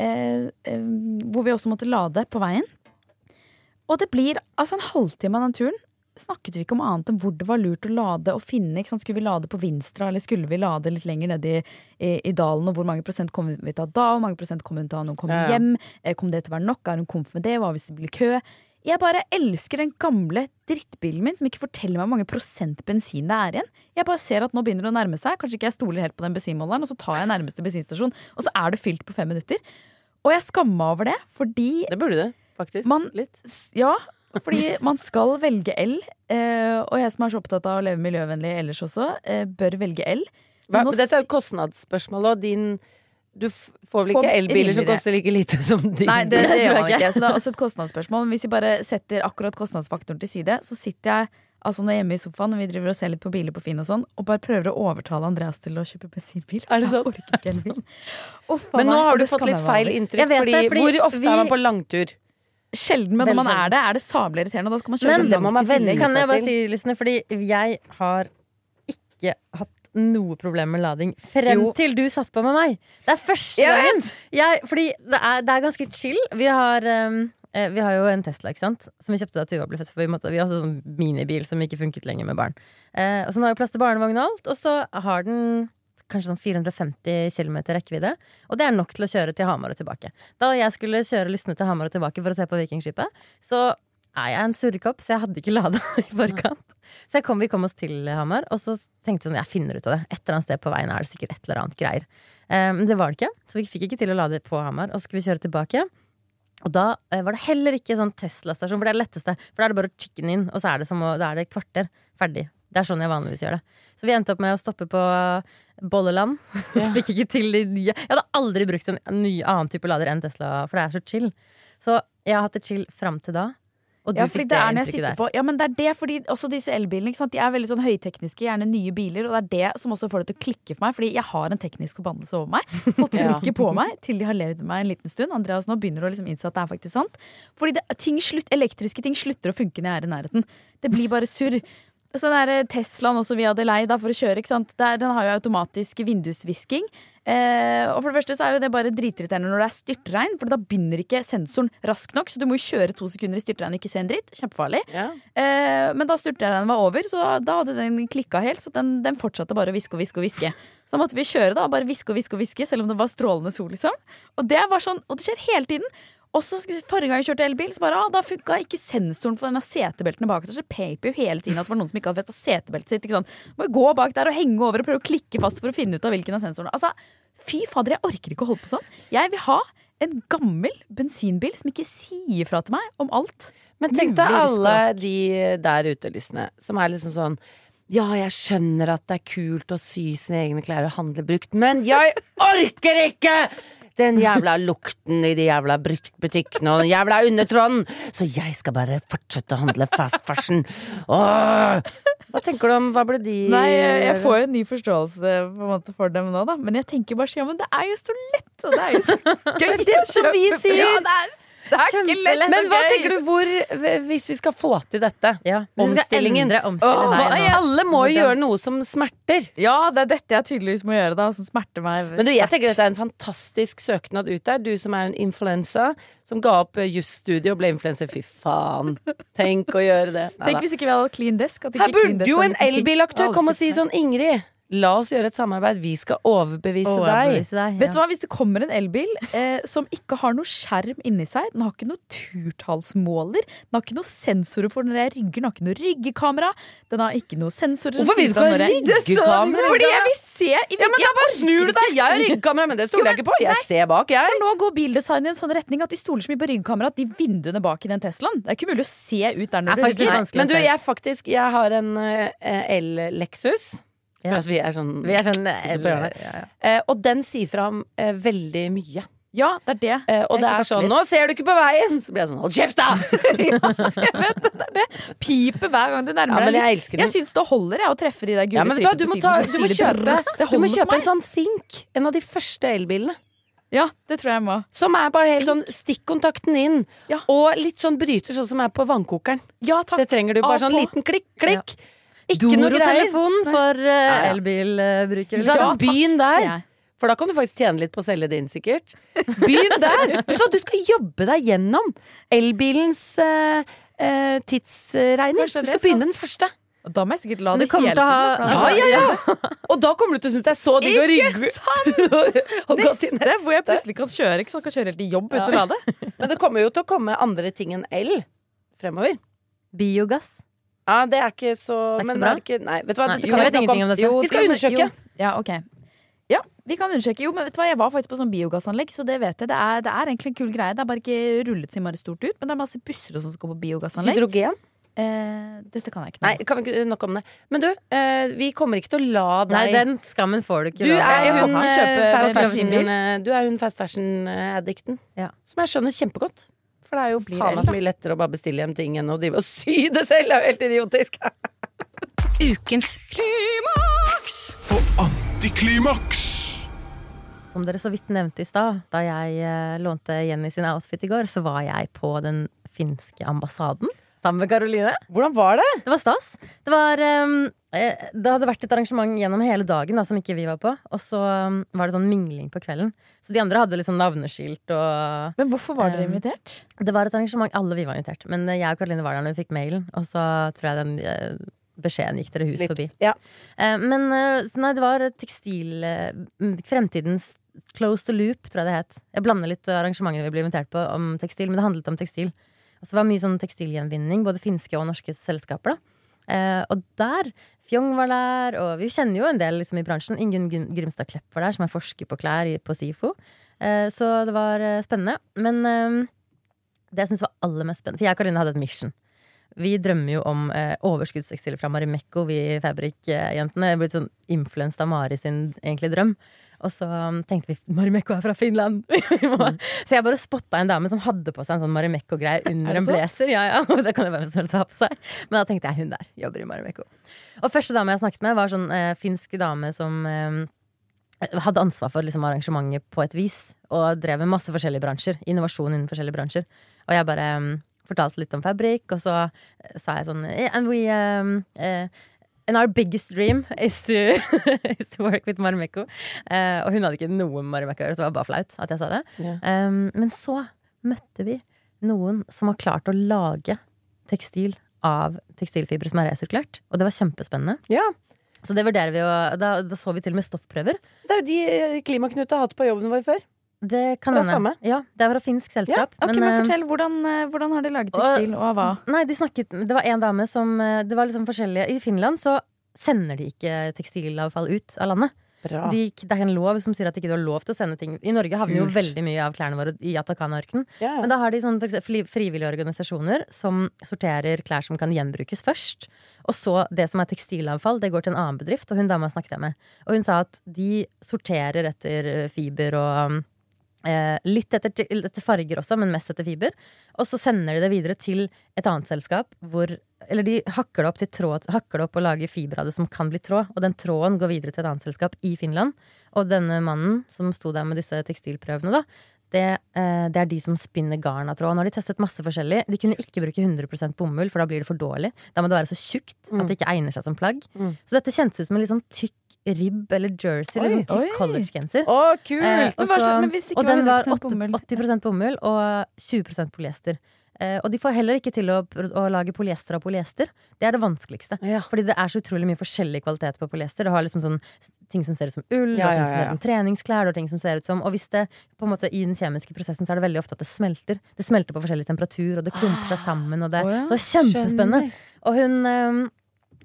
Eh, eh, hvor vi også måtte lade på veien. Og det blir altså en halvtime av den turen. Snakket vi ikke om annet enn hvor det var lurt å lade og finne. Ikke sant? Skulle vi lade på Vinstra, eller skulle vi lade litt lenger ned i, i, i dalen? Og hvor mange prosent kom vi til å ha da? Hvor mange prosent kom hun til å ha når hun kom Ja, ja. hjem? Eh, kom det til å være nok? Er hun komf med det? Hva hvis det blir kø? Jeg bare elsker den gamle drittbilen min som ikke forteller meg hvor mange prosent bensin det er igjen. Jeg bare ser at nå begynner det å nærme seg. Kanskje ikke jeg stoler helt på den bensinmåleren, og så tar jeg nærmeste bensinstasjon, og så er det fylt på fem minutter. Og jeg skammer over det, fordi Det burde du, faktisk. Man- Litt. Ja, fordi man skal velge el. Eh, og jeg som er så opptatt av å leve miljøvennlig ellers også, eh, bør velge el. Hva, dette er jo kostnadsspørsmål, og din Du får vel ikke elbiler som koster like lite som din? Nei, det, det gjør jeg man ikke. Så det er også et kostnadsspørsmål. Men hvis vi bare setter akkurat kostnadsfaktoren til side, så sitter jeg altså nå hjemme i sofaen når vi driver og ser litt på biler på Finn og sånn, og bare prøver å overtale Andreas til å kjøpe bensinbil. Er det sånn? Jeg orker ikke elbil. Å, faen Men nå har du fått litt feil inntrykk. Jeg Fordi, det, fordi hvor ofte vi- er man på langtur? Sjelden, men når man er det, er det sabelig irriterende. Da skal man kjøre Men så langt man i tillegg. Kan jeg bare til. si, lysene, fordi jeg har ikke hatt noe problem med lading frem Jo. til du satt på med meg. Det er første Jeg gangen. Jeg, fordi det er, det er ganske chill. Vi har, um, vi har jo en Tesla, ikke sant? Som vi kjøpte da Tuva ble født. For vi, måtte, vi har også sånn minibil som ikke funket lenger med barn. Uh, og så nå har jo plass til barnevogn og alt, og så har den kanskje sånn 450 km rekkevidde. Og det er nok til å kjøre til Hamar og tilbake. Da jeg skulle kjøre Lysne til Hamar og tilbake for å se på Vikingskipet, så er jeg en surrekopp, så jeg hadde ikke lada i forkant. Så kom, vi kom oss til Hamar, og så tenkte jeg sånn, jeg finner ut av det. Et eller annet sted på veien er det sikkert et eller annet greier. Men Men det var det ikke, så vi fikk ikke til å lade på Hamar. Og så skulle vi kjøre tilbake. Og da eh, var det heller ikke sånn Tesla-stasjon, for det er det letteste. For da er det bare å chicken inn, og så er det, som å, da er det kvarter. Ferdig. Det er sånn jeg vanligvis gjør det. Så vi endte opp med å stoppe på Bolleland. Fikk ikke til de nye. Jeg hadde aldri brukt en ny annen type lader enn Tesla, for det er så chill. Så jeg har hatt det chill fram til da. Og du Ja, fikk det det inntrykket sitter der. på Ja, men det er det, fordi også disse elbilene? De er veldig sånn høytekniske, gjerne nye biler. Og det er det som også får det til å klikke for meg, fordi jeg har en teknisk forbannelse over meg. Folk tror Ja. ikke på meg til de har levd med meg en liten stund. Andreas nå begynner å liksom innse at det er faktisk sant. Fordi det, ting slutt, elektriske ting slutter å funke når jeg er i nærheten. Det blir bare surr. Så den der Teslaen også vi hadde leid for å kjøre, ikke sant? Der, den har jo automatisk vindusvisking. Eh, og for det første så er jo det bare dritirriterende når det er styrtregn, for da begynner ikke sensoren raskt nok. Så du må jo kjøre to sekunder i styrtregn og ikke se en dritt. Kjempefarlig. Ja. Eh, men da styrtregnet var over, så da hadde den klikka helt. Så den, den fortsatte bare å hviske og hviske og hviske. Så da måtte vi kjøre da, bare hviske og hviske og hviske, selv om det var strålende sol, liksom. Og det var sånn, og det skjer hele tiden. Og så Forrige gang jeg kjørte elbil, så bare, ah, da funka ikke sensoren for denne setebeltene bak. Så det jo hele tiden at det var noen som ikke hadde festa setebeltet sitt. Ikke sant? Må gå bak der og henge over og prøve å klikke fast for å finne ut av hvilken av sensorene. Altså, Fy fader, jeg orker ikke å holde på sånn. Jeg vil ha en gammel bensinbil som ikke sier fra til meg om alt. Men tenk deg alle de der ute, lysene, som er liksom sånn ja, jeg skjønner at det er kult å sy sine egne klær og handle brukt, men jeg orker ikke! Den jævla lukten i de jævla bruktbutikkene og den jævla undertråden! Så jeg skal bare fortsette å handle fast fashion. Åh! Hva tenker du om Hva ble de Nei, jeg, får jo en ny forståelse på en måte for dem nå, da. Men jeg tenker bare sånn, ja, men det er jo så lett, og det er jo så gøy. Det er det som vi sier. Ja, det er. Det er ikke lett. Men hva tenker du hvor Hvis vi skal få til dette Ja, Omstillingen. Åh. Alle må jo gjøre noe som smerter. Ja, det er dette jeg tydeligvis må gjøre, da, som smerter meg. Men du, jeg tenker dette er en fantastisk søknad ut der. Du som er en influensa, som ga opp eh, jusstudiet og ble influenser. Fy faen. Tenk å gjøre det. Neida. Tenk hvis ikke vi hadde clean desk. at ikke Her Clean burde Desk jo en elbilaktør komme og si sånn Ingrid, la oss gjøre et samarbeid. Vi skal overbevise deg. deg ja. Vet du hva, Hvis det kommer en elbil eh, som ikke har noe skjerm inni seg, den har ikke noe turtallsmåler, den har ikke noe sensorer for når jeg rygger, den har ikke noe ryggekamera, den har ikke noe sensorer Hvorfor vil du ikke ha ryggekamera? Fordi jeg vil se i Ja, men da bare snur du deg! Jeg har ryggekamera, men det stoler jeg ikke på. Jeg ser bak, jeg. For nå går bildesignet i en sånn retning at de stoler så mye på ryggekamera at de vinduene bak i den Teslaen Det er ikke mulig å se ut der når du rygger. Men du, jeg faktisk Jeg har en eh, el-Lexus. Ja. Vi er sånn Vi er sånn Sitter ja, ja. eh, Og den sier fra om eh, veldig mye. Ja, det er det. Eh, og Jeg det er sånn. 'Nå ser du ikke på veien!' Så blir jeg sånn 'Hold kjeft, da!' Ja, jeg vet det Piper hver gang du nærmer Ja, men deg. jeg elsker den. Jeg syns det holder jeg, å treffe de der gule Ja, men vet du må, ta, du må kjøpe, det. Det du må kjøpe en sånn Think. En av de første elbilene. Ja, det tror jeg må. Som er bare helt sånn stikkontakten inn. Ja. Og litt sånn bryter, sånn som er på vannkokeren. Ja, takk. Det trenger du. Bare sånn liten klikk, klikk. Ikke noe. Doro-telefon for uh, ja. elbilbrukere. Ja, takk, Begynn der. For da kan du faktisk tjene litt på å selge det inn, sikkert. Begynn der! Vet du hva, du skal jobbe deg gjennom elbilens uh, uh, tidsregning. Du skal begynne den første. Da må jeg sikkert la det hele tiden. Ja, ja, ja! Og da kommer du til å synes det er så digg å rygge. ut Ikke sant Neste, hvor jeg plutselig kan kjøre. Ikke sant? Kan kjøre helt i jobb Ja. uten å lade. Men det kommer jo til å komme andre ting enn el fremover. Biogass. Ja, det er ikke så Det er ikke Men så bra? er ikke Nei, vet du hva, Nei, dette jeg vet om. om dette. Vi skal undersøke. Ja, ok. Ja, vi kan undersøke. Jo, men vet du hva, jeg var faktisk på sånn biogassanlegg, så det vet jeg. Det er, det er egentlig en kul greie. Det er bare ikke rullet så innmari stort ut, men det er masse busser sånn som skal på biogassanlegg. Hydrogen? Eh, dette kan jeg ikke noe om. kan vi ikke nok om det. Men du, eh, vi kommer ikke til å la deg Nei, den skammen får du ikke. Du er hun eh, fast fashion-addicten, er hun fast fashion-addicten. Ja. Som jeg skjønner kjempegodt. For det er jo Blir faen meg så mye lettere å bare bestille hjem ting enn å drive og sy det selv. Det er jo helt idiotisk. Ukens klimaks! Og antiklimaks! Som dere så vidt nevnte i stad, da jeg eh, lånte Jenny sin outfit i går, så var jeg på den finske ambassaden sammen med Karoline. Hvordan var det? Det var stas. Det var eh, Det hadde vært et arrangement gjennom hele dagen da, som ikke vi var på. Og så um, var det sånn mingling på kvelden. Så de andre hadde sånn navneskilt og Men hvorfor var dere Um, invitert? Det var et arrangement, alle vi var invitert. Men eh, jeg og Karoline var der når vi fikk mailen, og så tror jeg den eh, beskjeden gikk dere hus Slipp. forbi. Ja. Uh, men uh, så nei, det var tekstil Uh, Fremtidens Close the Loop, tror jeg det het. Jeg blander litt arrangementene vi ble invitert på om tekstil, men det handlet om tekstil. Og så var det mye sånn tekstilgjenvinning, både finske og norske selskaper. da eh, Og der Fjong var der, og vi kjenner jo en del liksom, i bransjen. Ingunn Grimstad Klepp var der, som er forsker på klær på SIFO. Eh, så det var eh, spennende. Men det jeg syns var aller mest spennende For jeg og Karoline hadde et mission. Vi drømmer jo om eh, overskuddstekstiler fra Marimekko, vi Fabrik-jentene. Blitt sånn influenset av Mari sin egentlig drøm. Og så um, tenkte vi Marimekko er fra Finland! Vi så jeg bare spotta en dame som hadde på seg en sånn Marimekko-greie under Er en blazer. Ja, ja, Det kan jo hvem som helst ha på seg. Men da tenkte jeg hun der jobber i Marimekko. Og første dame jeg snakket med, var sånn eh, finsk dame som eh, hadde ansvar for liksom, arrangementet på et vis, og drev med masse forskjellige bransjer. Innovasjon innen forskjellige bransjer. Og jeg bare um, fortalte litt om fabrikk, og så eh, sa jeg sånn "Eh, And we um, eh, And our biggest dream is to, is to work with Marimekko. Uh, og hun hadde ikke noe med Marimekko å gjøre, så det var bare flaut at jeg sa det. Yeah. Um, men så møtte vi noen som har klart å lage tekstil av tekstilfibre som er resirkulert. Og det var kjempespennende. Ja. Så det vurderer vi jo Da, da så vi til og med stoffprøver. Det er jo de eh, Klimaknut har hatt på jobben vår før. Det kan hende. Ja, det var et finsk selskap. Ok, men men, fortell, hvordan, eh, hvordan har de laget tekstil, og og hva? Nei, de snakket Det var en dame som eh, Det var liksom forskjellige I Finland så sender de ikke tekstilavfall ut av landet. Bra. De, det er en lov som sier at ikke du har lov til å sende ting I Norge havner jo veldig mye av klærne våre i Atacama-ørkenen. Yeah. Men da har de sånn fri- frivillige organisasjoner som sorterer klær som kan gjenbrukes først. Og så det som er tekstilavfall, det går til en annen bedrift. Og hun dama snakket jeg med. Og hun sa at de sorterer etter eh, fiber og eh, litt etter, etter farger også, men mest etter fiber. Og så sender de det videre til et annet selskap hvor Eller de hakker det opp til tråd, hakker det opp og lager fiber av det som kan bli tråd. Og den tråden går videre til et annet selskap i Finland. Og denne mannen som sto der med disse tekstilprøvene, da, det, eh, det er de som spinner garn av tråd. Nå har de testet masse forskjellig. De kunne ikke bruke 100% bomull, for da blir det for dårlig. Da må det være så tjukt at det ikke egner seg som plagg. Mm. Så dette kjentes ut som en litt sånn tykk ribb eller jersey, eller Oi. sånn collegegenser. Å, kult! Eh, Men og men den var 80% bomull? 80 bomull og 20% polyester. Eh, og de får heller ikke til å, å lage polyester av polyester. Det er det vanskeligste. Ja. Fordi det er så utrolig mye forskjellig kvalitet på polyester. Du har liksom sånn ting som ser ut som ull, Ja, ja, ting som ser ut som treningsklær, og ting som ser ut som Og hvis det på en måte i den kjemiske prosessen så er det veldig ofte at det smelter. Det smelter på forskjellig temperatur, og det klumper seg sammen, og det oh, ja, Så kjempespennende. skjønner. Og hun eh,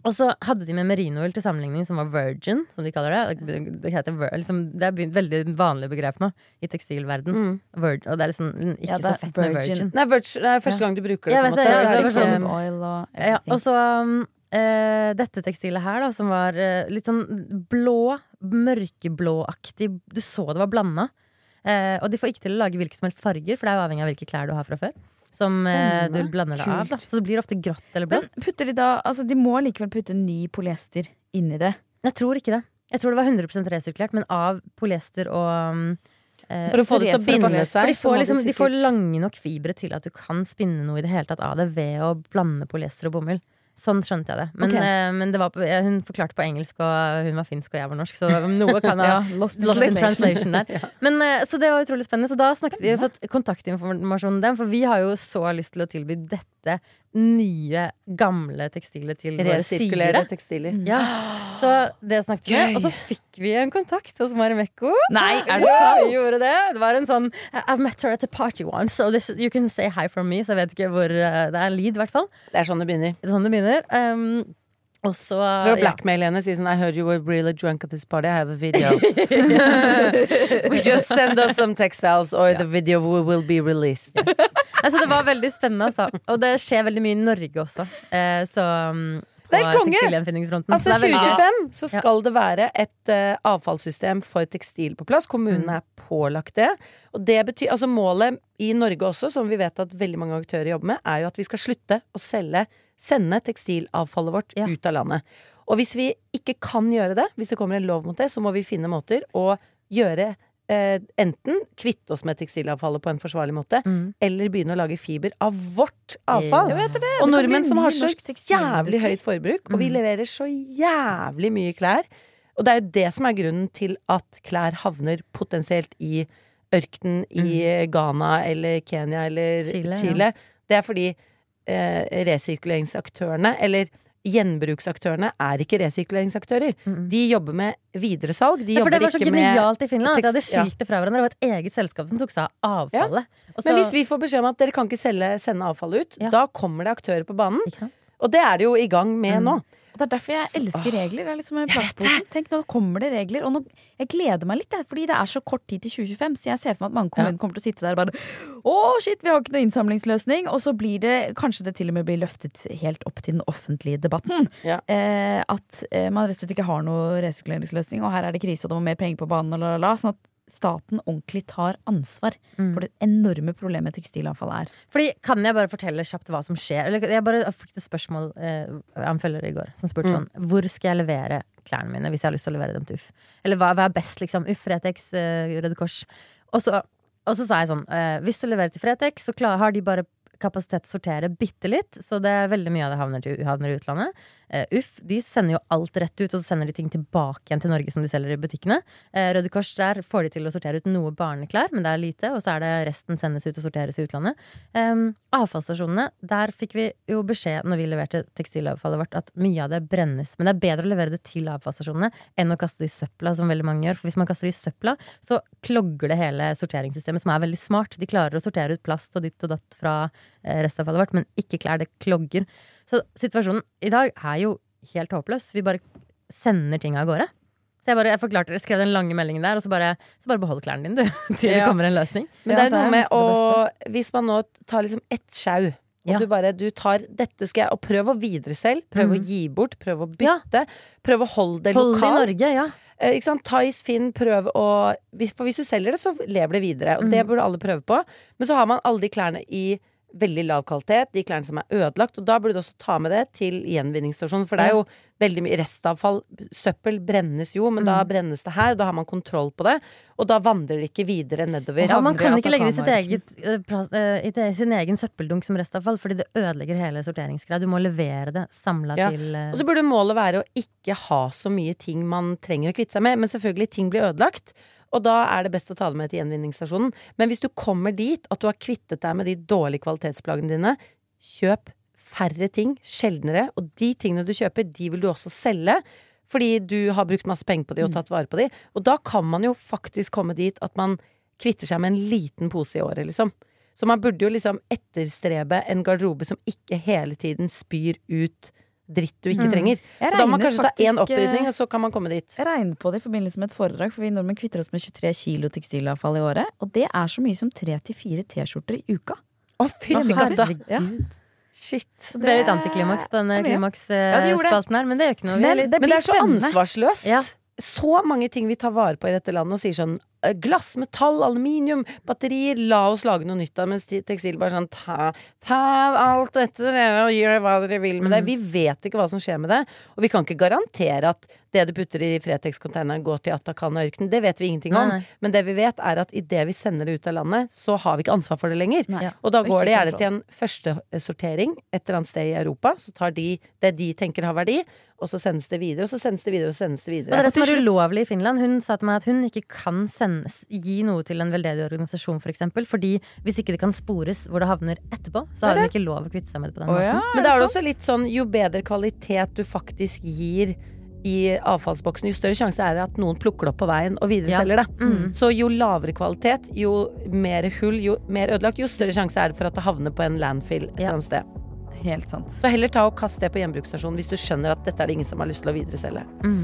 og så hadde de med merinoull til sammenligning, som var virgin, som de kaller det. Det, heter, liksom, det er et veldig vanlig begrep nå i tekstilverden. Mm. Virg, og det er liksom ikke Ja, er så fett fett med virgin. virgin. Nei, virgin, det er første gang du bruker det. Jeg på en måte. og Ja, og så um, eh, dette tekstilet her, da, som var uh, litt sånn blå, mørkeblåaktig. Du så det var blanda. Uh, og de får ikke til å lage hvilke som helst farger, for det er jo avhengig av hvilke klær du har fra før. Som eh, du blander det av. Da. Så det blir ofte grått eller Men blått. putter de da Altså, de må likevel putte ny polyester inni det. Jeg tror ikke det. Jeg tror det var 100 resirkulert, men av polyester og um, eh, For å få det til å binde For seg. de får, liksom, de får lange nok fibre til at du kan spinne noe i det hele tatt av det ved å blande polyester og bomull. Sånn skjønte jeg det. Men, okay. eh, men det var eh, hun forklarte på engelsk, og hun var finsk, og jeg var norsk, så noe kan ha Ja, lost Lost in translation. der. ja. Men, eh, så det var utrolig spennende. Så da snakket vi, vi har fått kontaktinformasjon om dem, for vi har jo så lyst til å tilby dette nye, gamle tekstiler til våre Resirkulere tekstiler. Ja, så det snakket vi. Og så fikk vi en kontakt hos Marimekko. Nei, er det sant? vi gjorde det. Det var en sånn I've met her at a party once, so this, you can say hi from me. Så jeg vet ikke hvor eh, Det er en lead, i hvert fall. Det er sånn det begynner. Det er sånn det begynner. Um, og så For å blackmaile henne. Si sånn I heard you were really drunk at this party. I have a video. Just send us some textiles or the video will be released. Altså, det var veldig spennende, altså. Og det skjer veldig mye i Norge også. Eh, så um, Det er konge! Altså Så det er veldig- 2025 så skal det være et uh, avfallssystem for tekstil på plass. Kommunene er pålagt det. Og det betyr, altså Målet i Norge også, som vi vet at veldig mange aktører jobber med, er jo at vi skal slutte å selge, sende tekstilavfallet vårt Ja. ut av landet. Og hvis vi ikke kan gjøre det, hvis det kommer en lov mot det, så må vi finne måter å gjøre eh, enten kvitte oss med tekstilavfallet på en forsvarlig måte, Mm. eller begynne å lage fiber av vårt avfall. Ja, det. Og nordmenn som har så jævlig høyt forbruk, og vi Mm. leverer så jævlig mye klær. Og det er jo det som er grunnen til at klær havner potensielt i ørkenen i Ghana eller Kenya eller Chile, Chile. ja. Det er fordi eh, resirkuleringsaktørene, eller gjenbruksaktørene, er ikke resirkuleringsaktører. Mm. De jobber med videresalg. De Ja, for det var så genialt i Finland at de hadde skilt det fra hverandre. Det var et eget selskap som tok seg av avfallet. Og Men hvis vi får beskjed om at dere kan ikke selge, sende avfallet ut, Ja. da kommer det aktører på banen. Og det er det jo i gang med Mm. nå. Det er derfor jeg elsker regler. Det er liksom plastposen. Tenk, nå kommer det regler. Og nå, jeg gleder meg litt, fordi det er så kort tid til 2025. Så jeg ser for meg at mange kommuner kommer til å sitte der og bare Å, shit, vi har ikke noe innsamlingsløsning. Og så blir det Kanskje det til og med blir løftet helt opp til den offentlige debatten. Ja. Eh, at eh, man rett og slett ikke har noe resirkuleringsløsning, og her er det krise, og det må mer penger på banen, og la, la, la. Sånn at staten ordentlig tar ansvar Mm. for det enorme problemet tekstilavfall er. Fordi, Kan jeg bare fortelle kjapt hva som skjer? Eller, jeg bare fikk et spørsmål eh, av en følger i går som spurte Mm. sånn Hvor skal jeg levere klærne mine hvis jeg har lyst til å levere dem til Uff? Eller hva, hva er best, liksom? Uff, Fretex, eh, Røde Kors. Og så, og så sa jeg sånn eh, Hvis du leverer til Fretex, så klar, har de bare kapasitet til å sortere bitte litt. Så det er veldig mye av det havner, til, havner i utlandet. Eh, Uff, de sender jo alt rett ut, og så sender de ting tilbake igjen til Norge som de selger i butikkene. Uh, Røde Kors, der får de til å sortere ut noe barneklær, men det er lite. Og så er det resten sendes ut og sorteres i utlandet. Um, avfallsstasjonene, der fikk vi jo beskjed når vi leverte tekstilavfallet vårt, at mye av det brennes. Men det er bedre å levere det til avfallsstasjonene enn å kaste det i søpla, som veldig mange gjør. For hvis man kaster det i søpla, så klogger det hele sorteringssystemet, som er veldig smart. De klarer å sortere ut plast og ditt og datt fra eh, restavfallet vårt, men ikke klær. Det klogger. Så situasjonen i dag er jo helt håpløs. Vi bare sender ting av gårde. Så jeg bare jeg forklarte, jeg skrev den lange meldingen der, og så bare, så bare behold klærne dine, du. Til det Ja. kommer en løsning. Men det er det er noe med å Hvis man nå tar liksom ett sjau, og Ja. du bare du tar dette skal jeg Og prøv å videre selv. prøv å Mhm. gi bort, prøv å Ja. bytte. Prøv å holde det Hold det i. Norge, ja. Eh, ikke sant? Thais, Finn, prøv å For hvis du selger det, så lever det videre. Og det Mhm. burde alle prøve på. Men så har man alle de klærne i veldig lav kvalitet, de klærne som er ødelagt. Og da burde du også ta med det til gjenvinningsstasjonen. For det er jo veldig mye restavfall. Søppel brennes jo, men Mm. da brennes det her, og da har man kontroll på det. Og da vandrer det ikke videre nedover. Ja, man kan ikke legge det i te- sin egen søppeldunk som restavfall, fordi det ødelegger hele sorteringsgreia. Du må levere det samla Ja. til uh... Og så burde målet være å ikke ha så mye ting man trenger å kvitte seg med. Men selvfølgelig, ting blir ødelagt. Og da er det best å ta det med til gjenvinningsstasjonen. Men hvis du kommer dit at du har kvittet deg med de dårlige kvalitetsplaggene dine, kjøp færre ting, sjeldnere. Og de tingene du kjøper, de vil du også selge. Fordi du har brukt masse penger på de og tatt vare på de. Og da kan man jo faktisk komme dit at man kvitter seg med en liten pose i året, liksom. Så man burde jo liksom etterstrebe en garderobe som ikke hele tiden spyr ut dritt du ikke trenger. Og da må man kanskje kanskje ta én opprydning, eh, og så kan man komme dit. Jeg regner på det i forbindelse med et foredrag, for vi nordmenn kvitter oss med 23 kilo tekstilavfall i året. Og det er så mye som tre til fire T-skjorter i uka. Å, fytti katta! Herregud. Shit. Det ble litt antiklimaks på denne Ja, det klimaksspalten her, men det gjør ikke noe. Men det Men det er så spennende. ansvarsløst. Ja. Så mange ting vi tar vare på i dette landet og sier sånn glass, metall, aluminium, batterier, la oss lage noe nytt av Mens ti- tekstil bare sånn ta, ta alt dette dere og gjør hva dere vil med det. Vi vet ikke hva som skjer med det. Og vi kan ikke garantere at det du putter i Fretex-containeren går til Atacana-ørkenen. Det vet vi ingenting om. Nei, nei. Men det vi vet er at idet vi sender det ut av landet, så har vi ikke ansvar for det lenger. Nei. Og da går det gjerne til en førstesortering et eller annet sted i Europa. Så tar de det de tenker har verdi, og så sendes det videre, og så sendes det videre, og så sendes det Og videre. det er det som er ulovlig i Finland. Hun sa til meg at hun ikke kan sendes, gi noe til en veldedig organisasjon, for eksempel, fordi hvis ikke det kan spores hvor det havner etterpå, så har de ikke lov å kvitte seg med det på den måten. ja, Men da er det også litt sånn jo bedre kvalitet du faktisk gir i avfallsboksen, jo større sjanse er det at noen plukker det opp på veien og videreselger det. Mm. Så jo lavere kvalitet, jo mer hull, jo mer ødelagt, jo større sjanse er det for at det havner på en landfill et Ja. annet sted. Helt sant. Så heller ta og kast det på gjenbruksstasjonen hvis du skjønner at dette er det ingen som har lyst til å videreselge. Mm.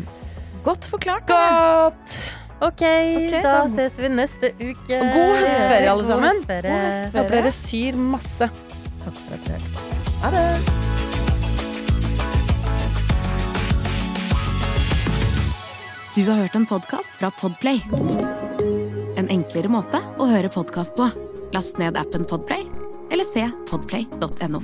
Godt forklart. Godt! Ok, Ok, da ses vi neste uke. Og god høstferie, alle God sammen. høstferie. God høstferie. Håper dere syr masse. Takk for at dere hørte på. Ha det. Du har hørt en podkast fra Podplay. En enklere måte å høre podkast på. Last ned appen Podplay, eller se podplay.no.